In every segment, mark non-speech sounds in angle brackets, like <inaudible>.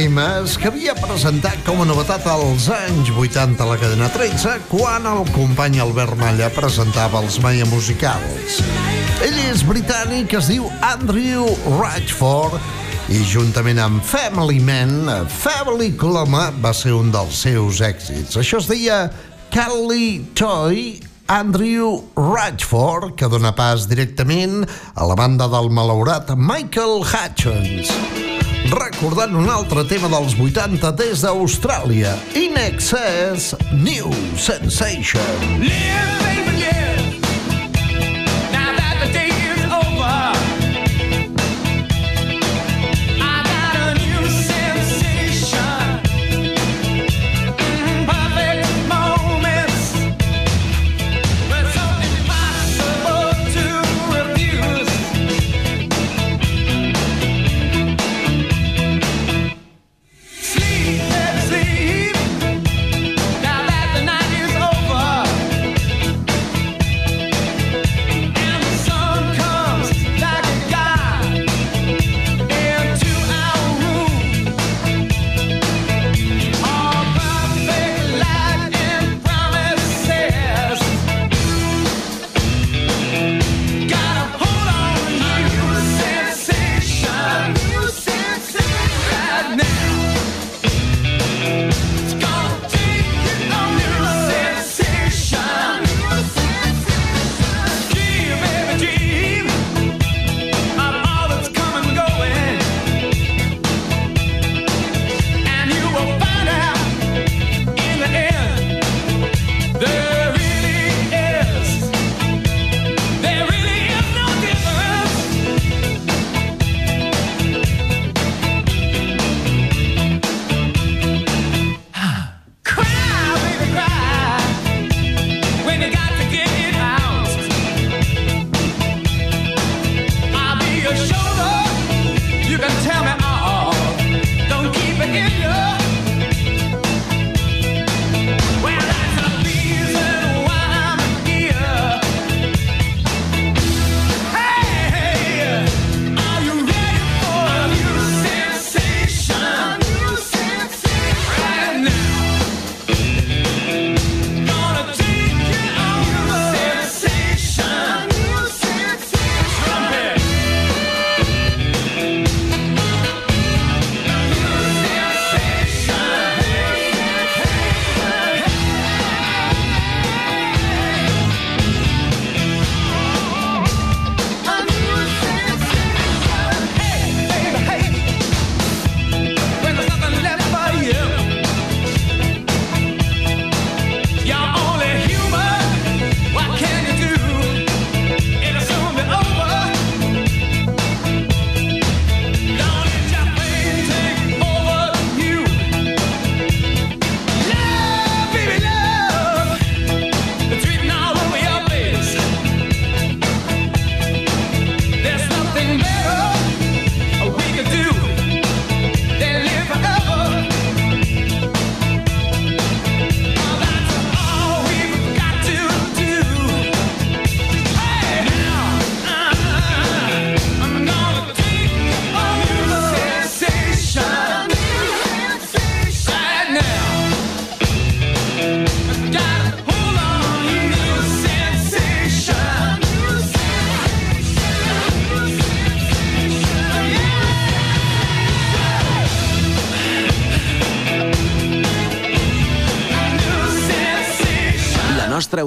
temes que havia presentat com a novetat als anys 80 a la cadena 13 quan el company Albert Malla presentava els Maia Musicals. Ell és britànic, es diu Andrew Ratchford i juntament amb Family Man, Family Coloma va ser un dels seus èxits. Això es deia Kelly Toy Andrew Ratchford, que dona pas directament a la banda del malaurat Michael Hutchins recordant un altre tema dels 80 des d'Austràlia, In Excess, New Sensation. Live, baby,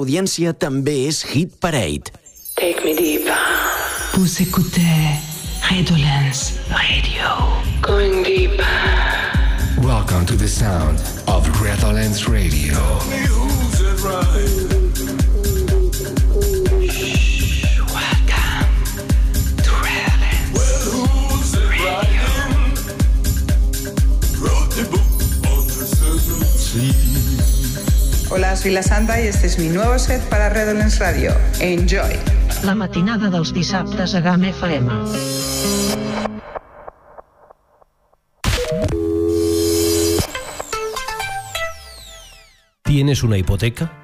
audiència també és Hit Parade. Take me deep. Vous écoutez Redolence Radio. Going deep. Welcome to the sound of Redolence Radio. Hola, soy La Santa y este es mi nuevo set para Redolence Radio. Enjoy. La matinada dels dissabtes a GAM FM. ¿Tienes una hipoteca?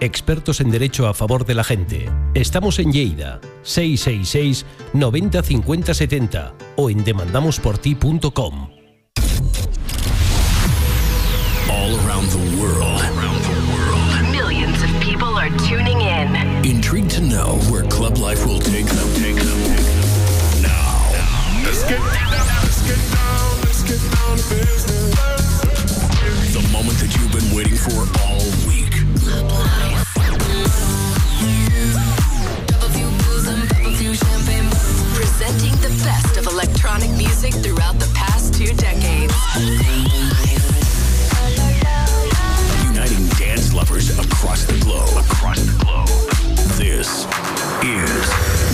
Expertos en derecho a favor de la gente. Estamos en Lleida, 666 90 50 70 o en demandamosporti.com. All around the world. Millions of people are tuning in. Intrigued to know where Club Life will take them. Take them. Now, let's get down. Let's get down. Let's get down to business. The moment that you've been waiting for Presenting the best of electronic music throughout the past two decades. Uniting dance lovers across the globe. Across the globe. This is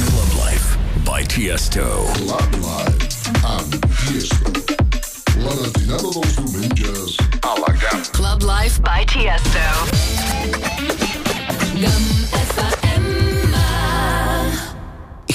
Club Life by Tiesto. Club Life amb Tiesto. La matinada dels diumenges a la GAM. Club Life by Tiesto.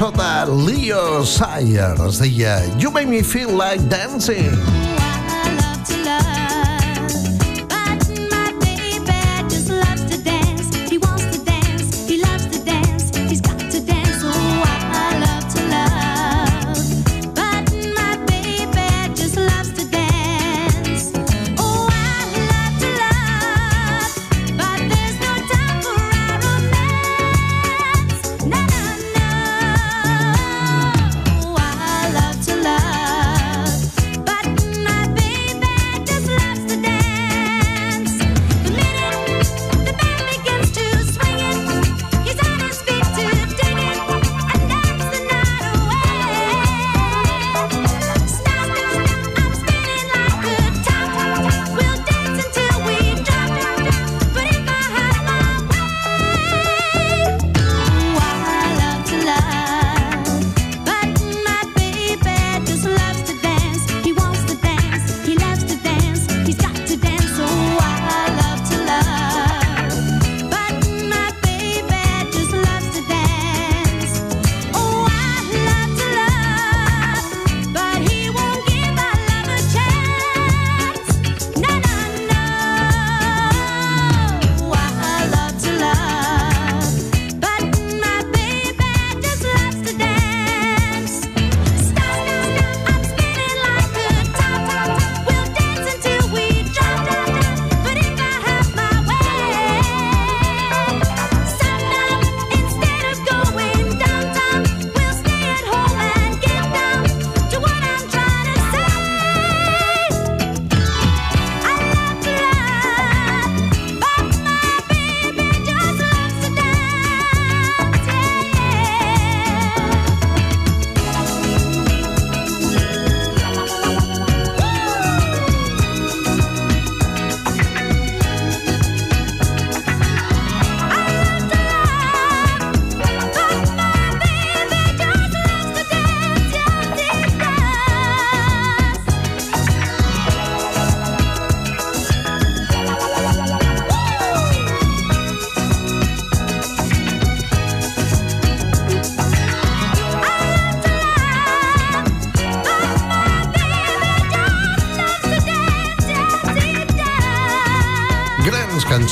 De Leo Sayer. Es deia You Make Me Feel Like Dancing.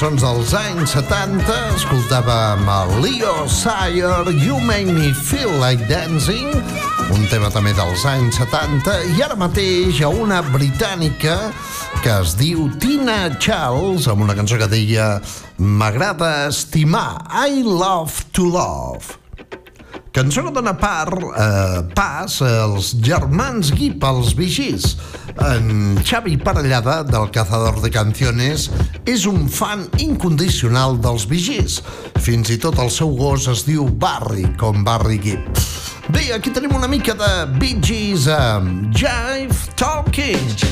Cançons dels anys 70 escoltàvem a Leo Sayer You Make Me Feel Like Dancing un tema també dels anys 70 i ara mateix a una britànica que es diu Tina Charles amb una cançó que deia M'agrada estimar I love to love Cançó que dona part, eh, pas als germans Guip, els vigís. En Xavi Parellada, del Cazador de Canciones, és un fan incondicional dels vigís. Fins i tot el seu gos es diu Barry, com Barry Gibb. Bé, aquí tenim una mica de Bee Gees amb Jive Talking.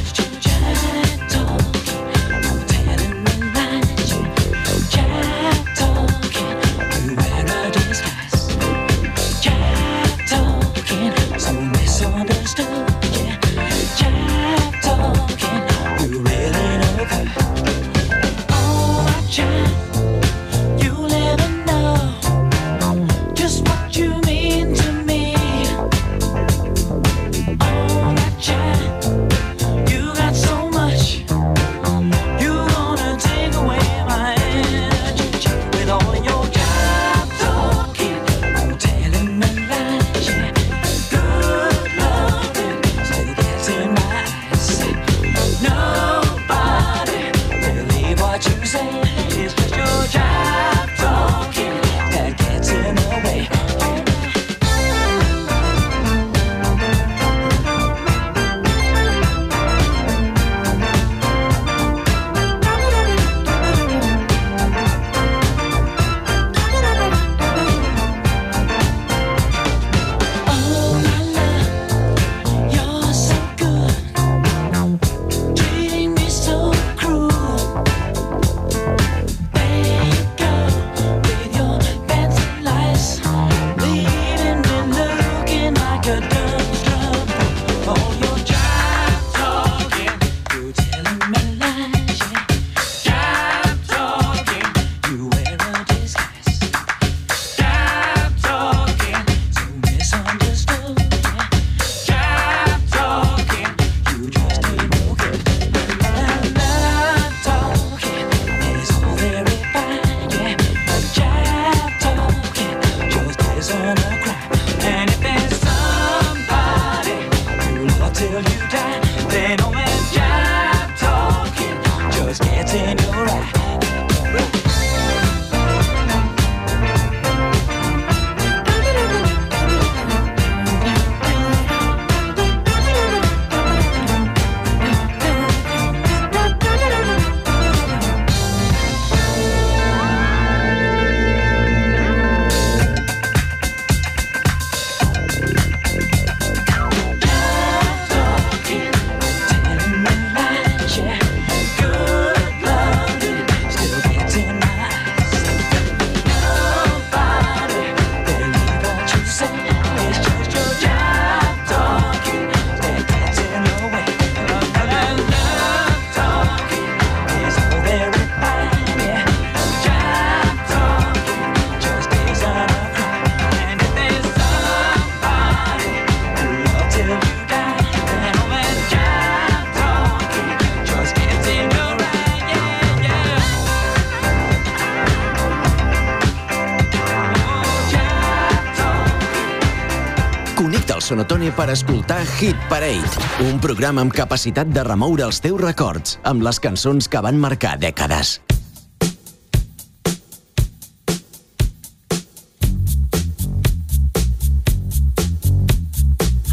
per escoltar Hit Parade, un programa amb capacitat de remoure els teus records amb les cançons que van marcar dècades.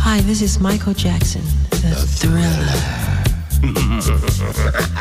Hi, this is Michael Jackson, the Thriller. <laughs>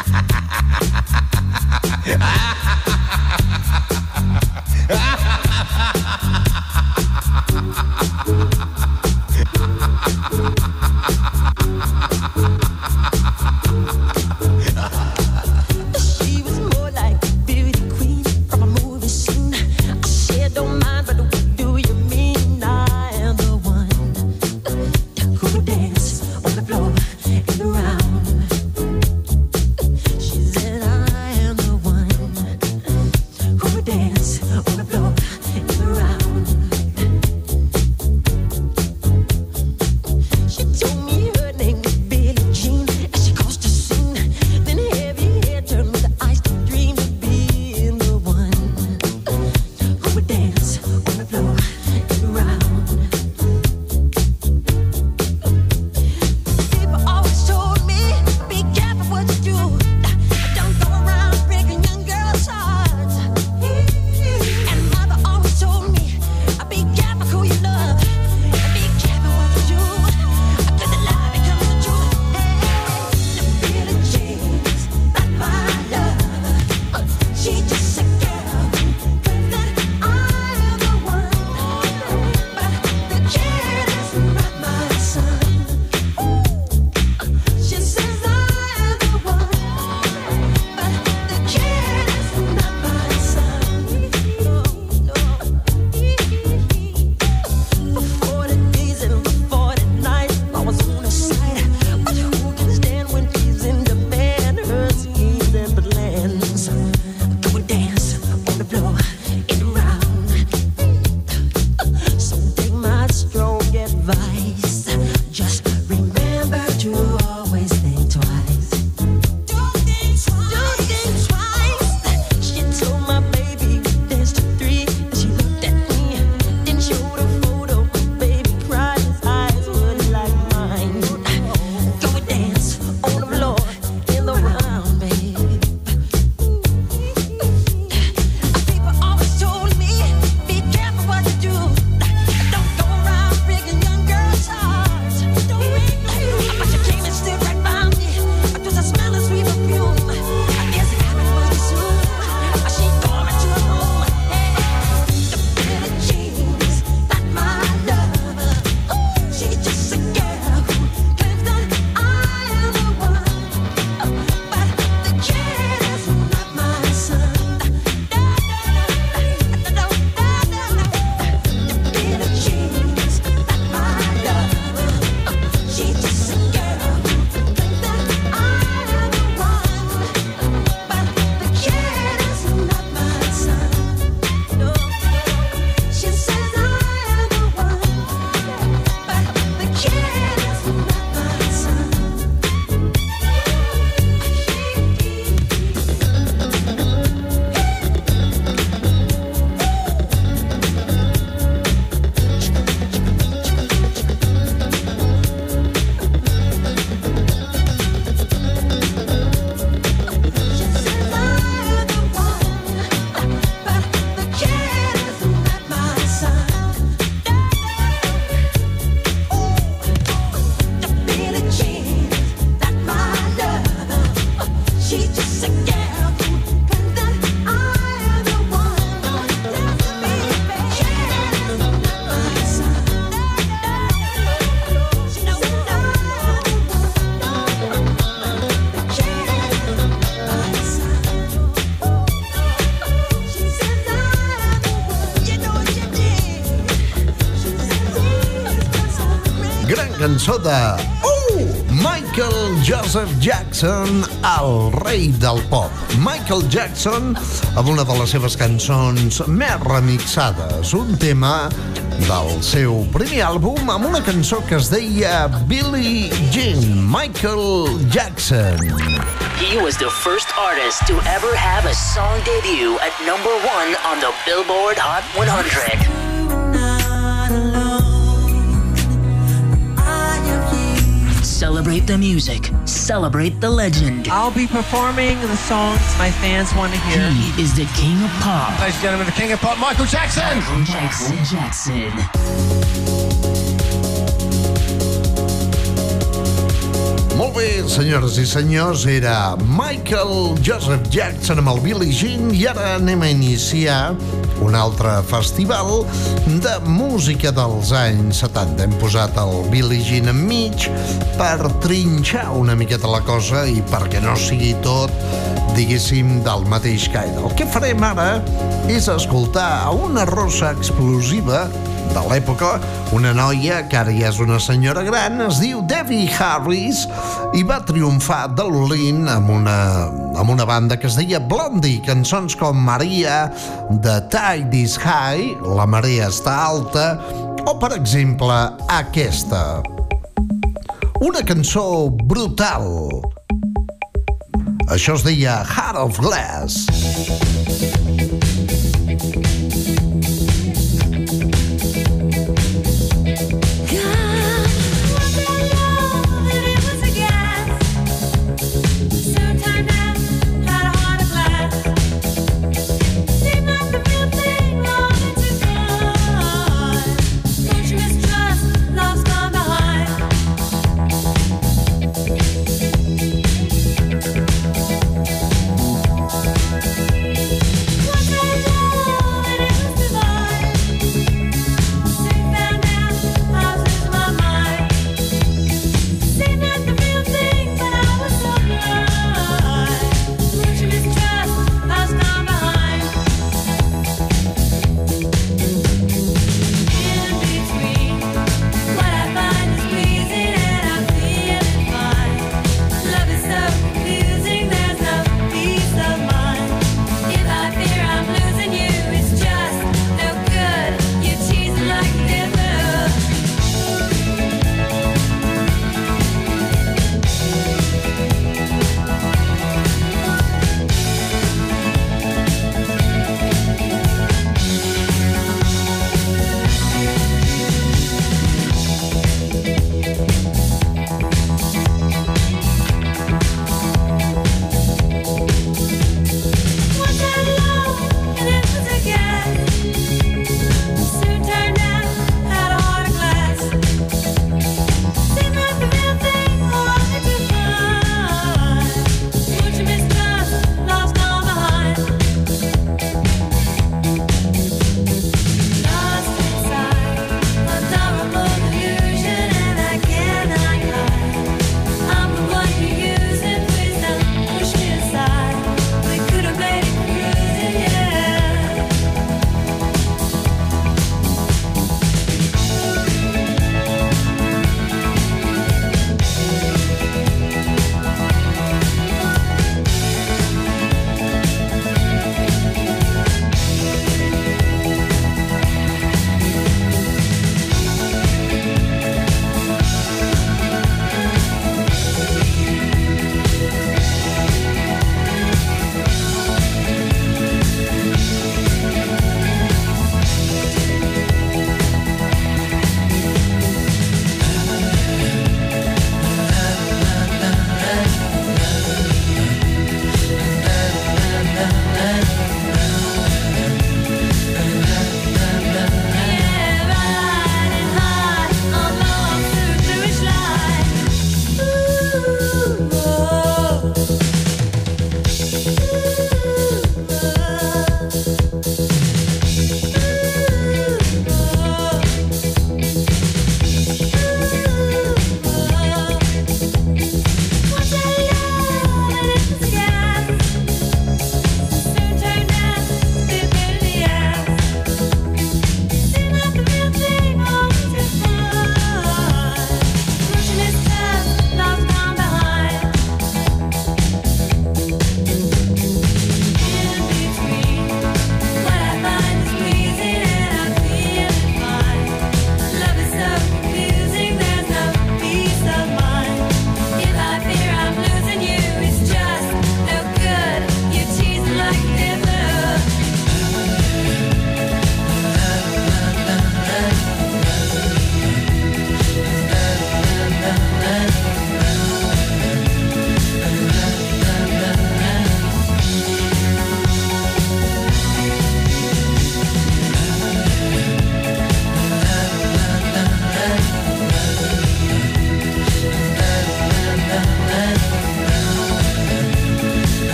cançó de... Uh! Michael Joseph Jackson, el rei del pop. Michael Jackson, amb una de les seves cançons més remixades, un tema del seu primer àlbum amb una cançó que es deia Billy Jean, Michael Jackson. He was the first artist to ever have a song debut at number one on the Billboard Hot 100. Celebrate the music. Celebrate the legend. I'll be performing the songs my fans want to hear. He is the king of pop. Ladies and gentlemen, the king of pop, Michael Jackson. Michael Jackson Jackson. Bé, senyores i senyors, era Michael Joseph Jackson amb el Billie Jean i ara anem a iniciar un altre festival de música dels anys 70. Hem posat el Billie Jean enmig per trinxar una miqueta la cosa i perquè no sigui tot, diguéssim, del mateix caire. El que farem ara és escoltar una rossa explosiva de l'època, una noia que ara ja és una senyora gran, es diu Debbie Harris i va triomfar de l'Olin amb una, amb una banda que es deia Blondie, cançons com Maria, The Tide is High, La marea està alta, o per exemple aquesta. Una cançó brutal. Això es deia Heart of Glass.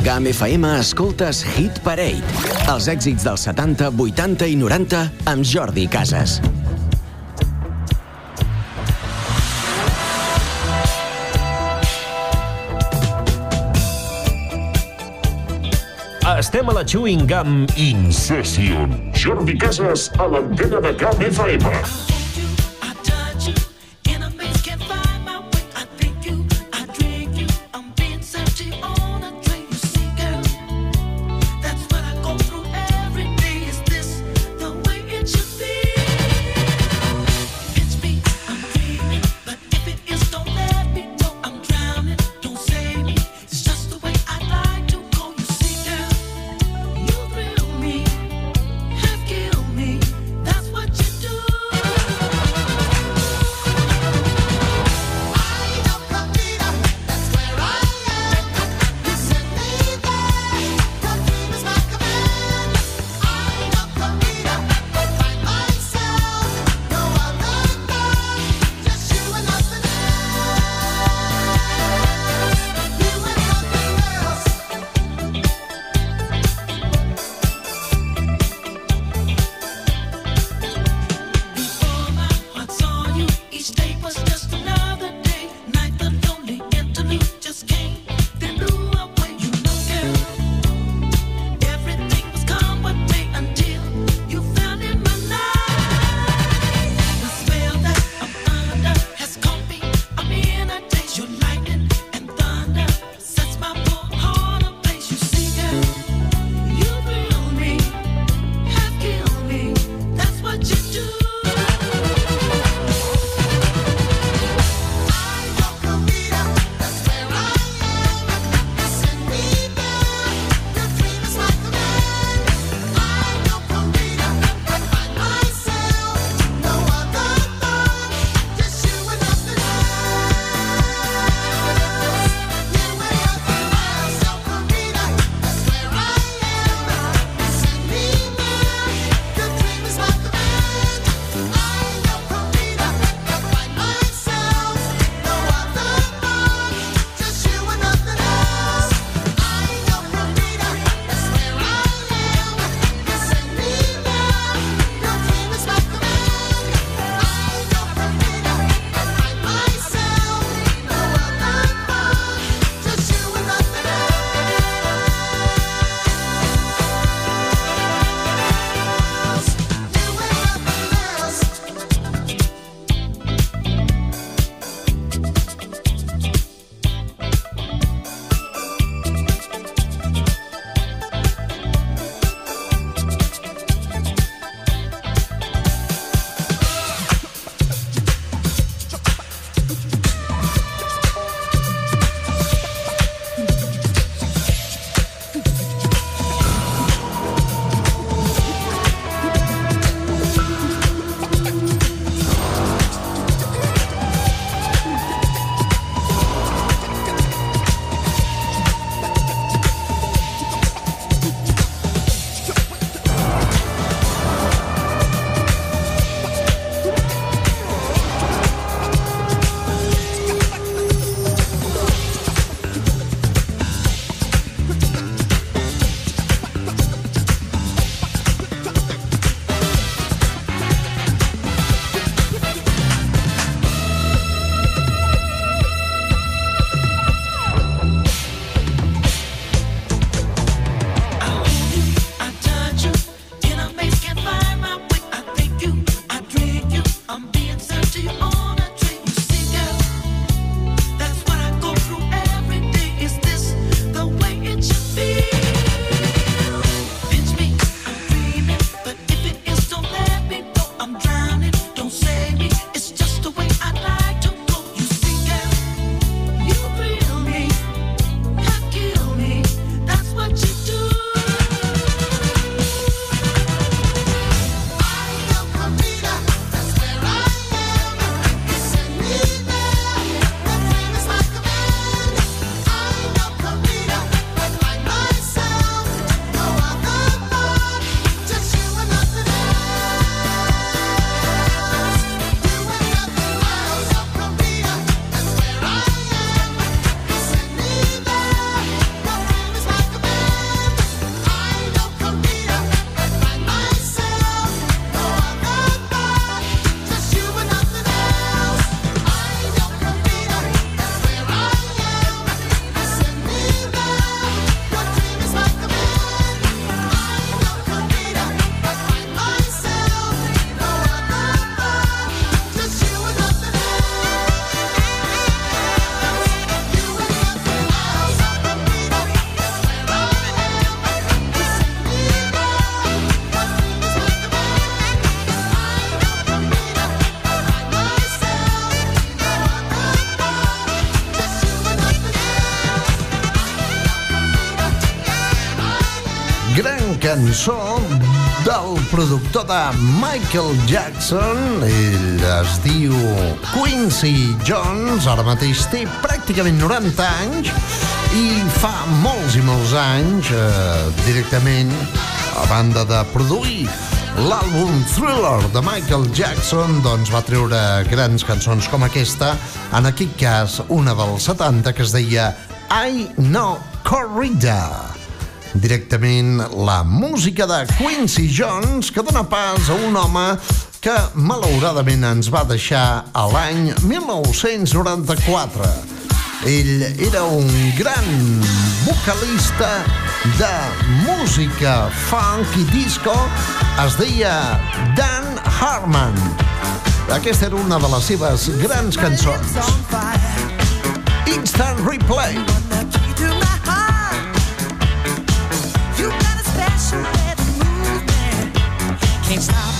A GAM FM escoltes Hit Parade, els èxits dels 70, 80 i 90 amb Jordi Casas. Estem a la Chewing Gum In Session. Jordi Casas a l'antena de Camp FM. Cançó del productor de Michael Jackson. Ell es diu Quincy Jones, ara mateix té pràcticament 90 anys i fa molts i molts anys, eh, directament, a banda de produir l'àlbum Thriller de Michael Jackson, doncs va treure grans cançons com aquesta, en aquest cas una dels 70 que es deia I Know Corrida directament la música de Quincy Jones que dona pas a un home que malauradament ens va deixar a l'any 1994. Ell era un gran vocalista de música funk i disco, es deia Dan Harmon. Aquesta era una de les seves grans cançons. Instant Replay. Can't stop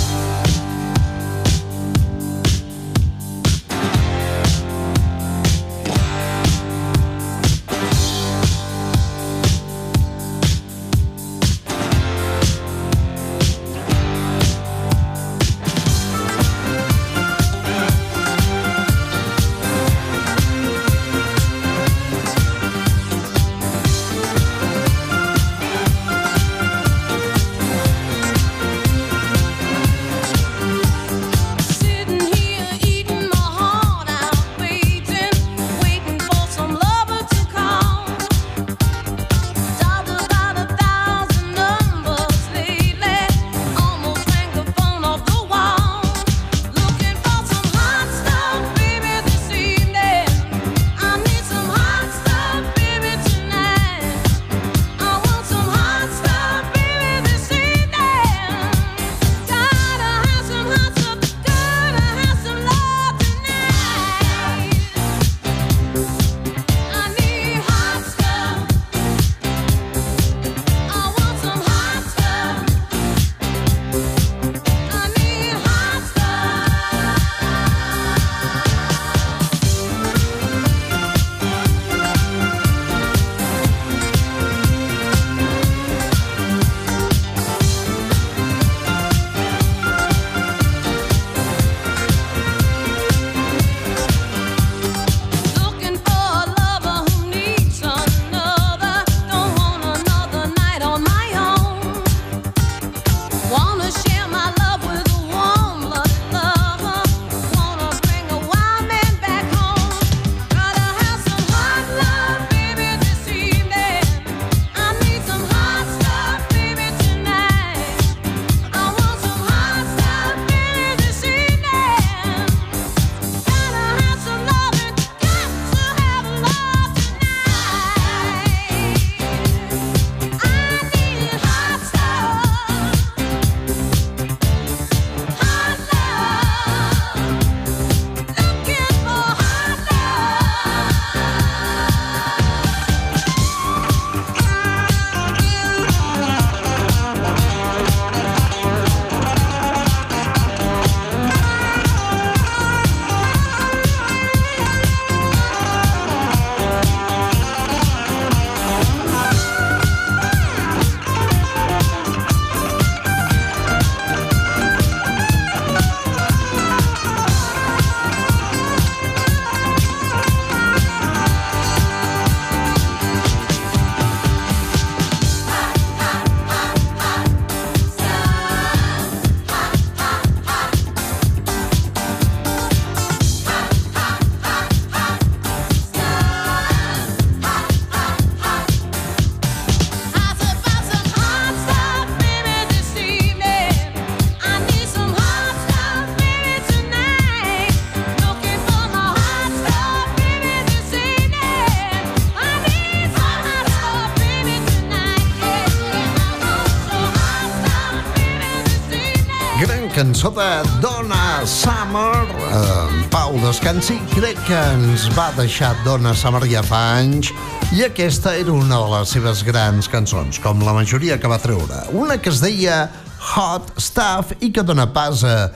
sota Donna Summer. En Pau Descansi crec que ens va deixar Donna Summer ja fa anys i aquesta era una de les seves grans cançons, com la majoria que va treure. Una que es deia Hot Stuff i que dona pas a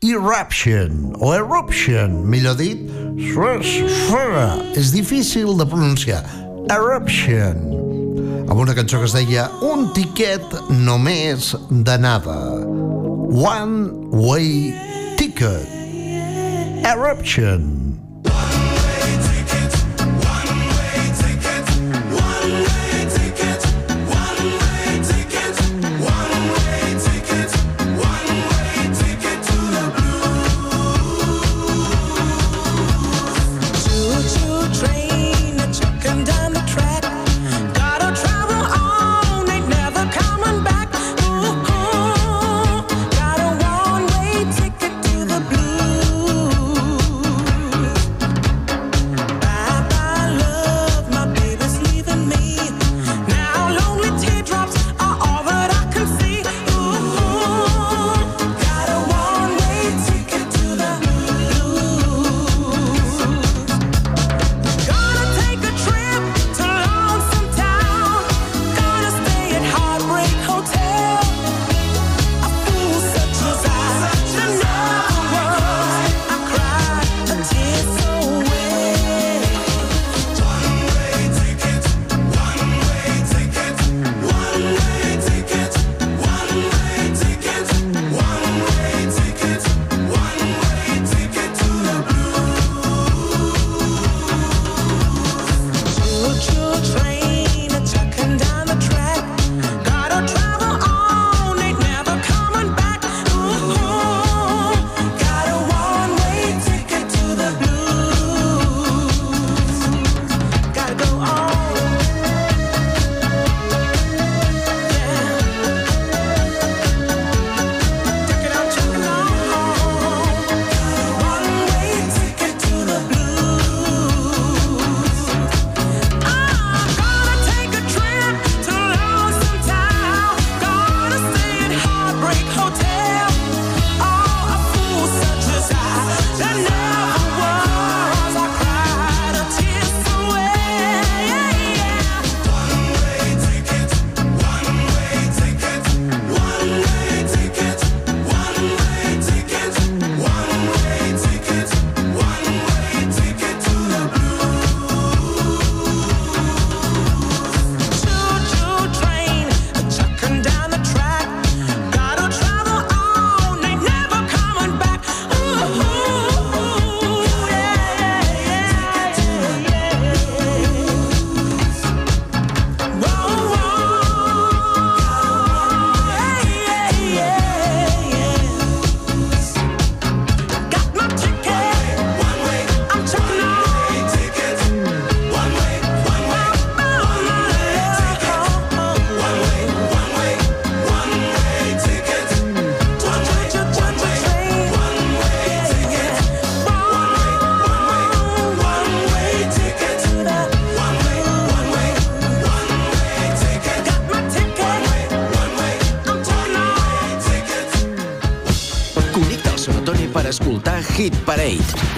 Eruption, o Eruption, millor dit, és difícil de pronunciar, Eruption, amb una cançó que es deia Un tiquet només d'anada. one way ticket. Eruption.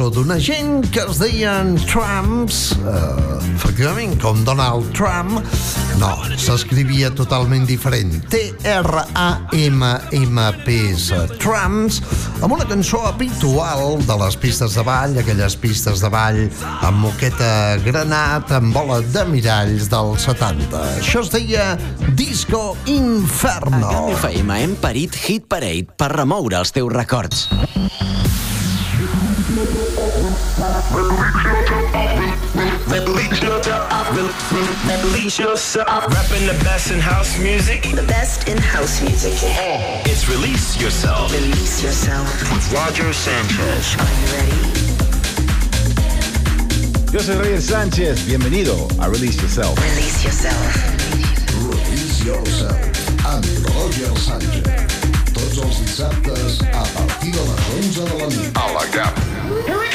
Cançó d'una gent que es deien Trumps, eh, efectivament, com Donald Trump. No, s'escrivia totalment diferent. T-R-A-M-M-P-S, Trumps, amb una cançó habitual de les pistes de ball, aquelles pistes de ball amb moqueta granat, amb bola de miralls dels 70. Això es deia Disco Inferno. A FM hem parit Hit Parade per remoure els teus records. Release yourself. Rapping the best in house music. The best in house music. Uh-huh. It's Release Yourself. Release Yourself. With Roger Sanchez. Are you ready? Yo soy Roger Sánchez, bienvenido a Release Yourself. Release Yourself. Release Yourself amb Roger Sánchez. Tots els dissabtes a partir de les 11 de la nit. A la GAP.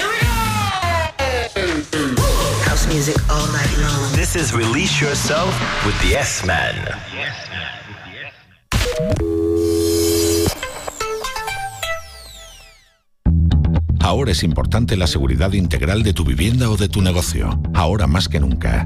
Music all night long. This is Release Yourself with the S-Man. Ahora es importante la seguridad integral de tu vivienda o de tu negocio. Ahora más que nunca.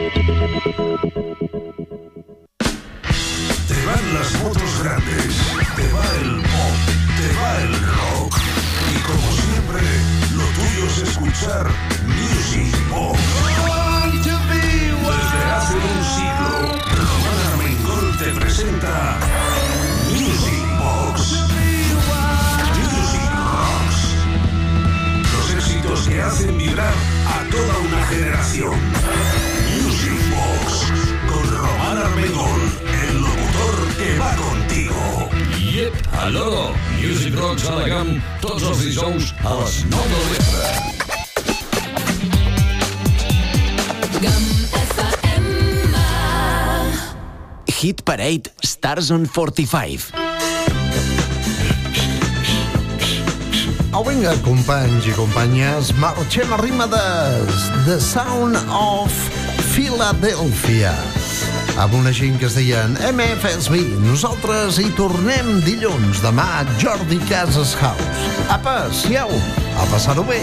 Te van las motos grandes, te va el pop, te va el rock. Y como siempre, lo tuyo es escuchar Music Box. Parade Stars on 45. Au, vinga, companys i companyes, marxem a rima de The Sound of Philadelphia amb una gent que es deien MFSB. Nosaltres hi tornem dilluns. Demà, Jordi Casas House. Apa, siau, a passar-ho bé.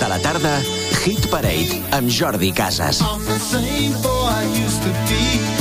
De la tarda, Hit Parade amb Jordi Casas. I'm the same boy I used to be.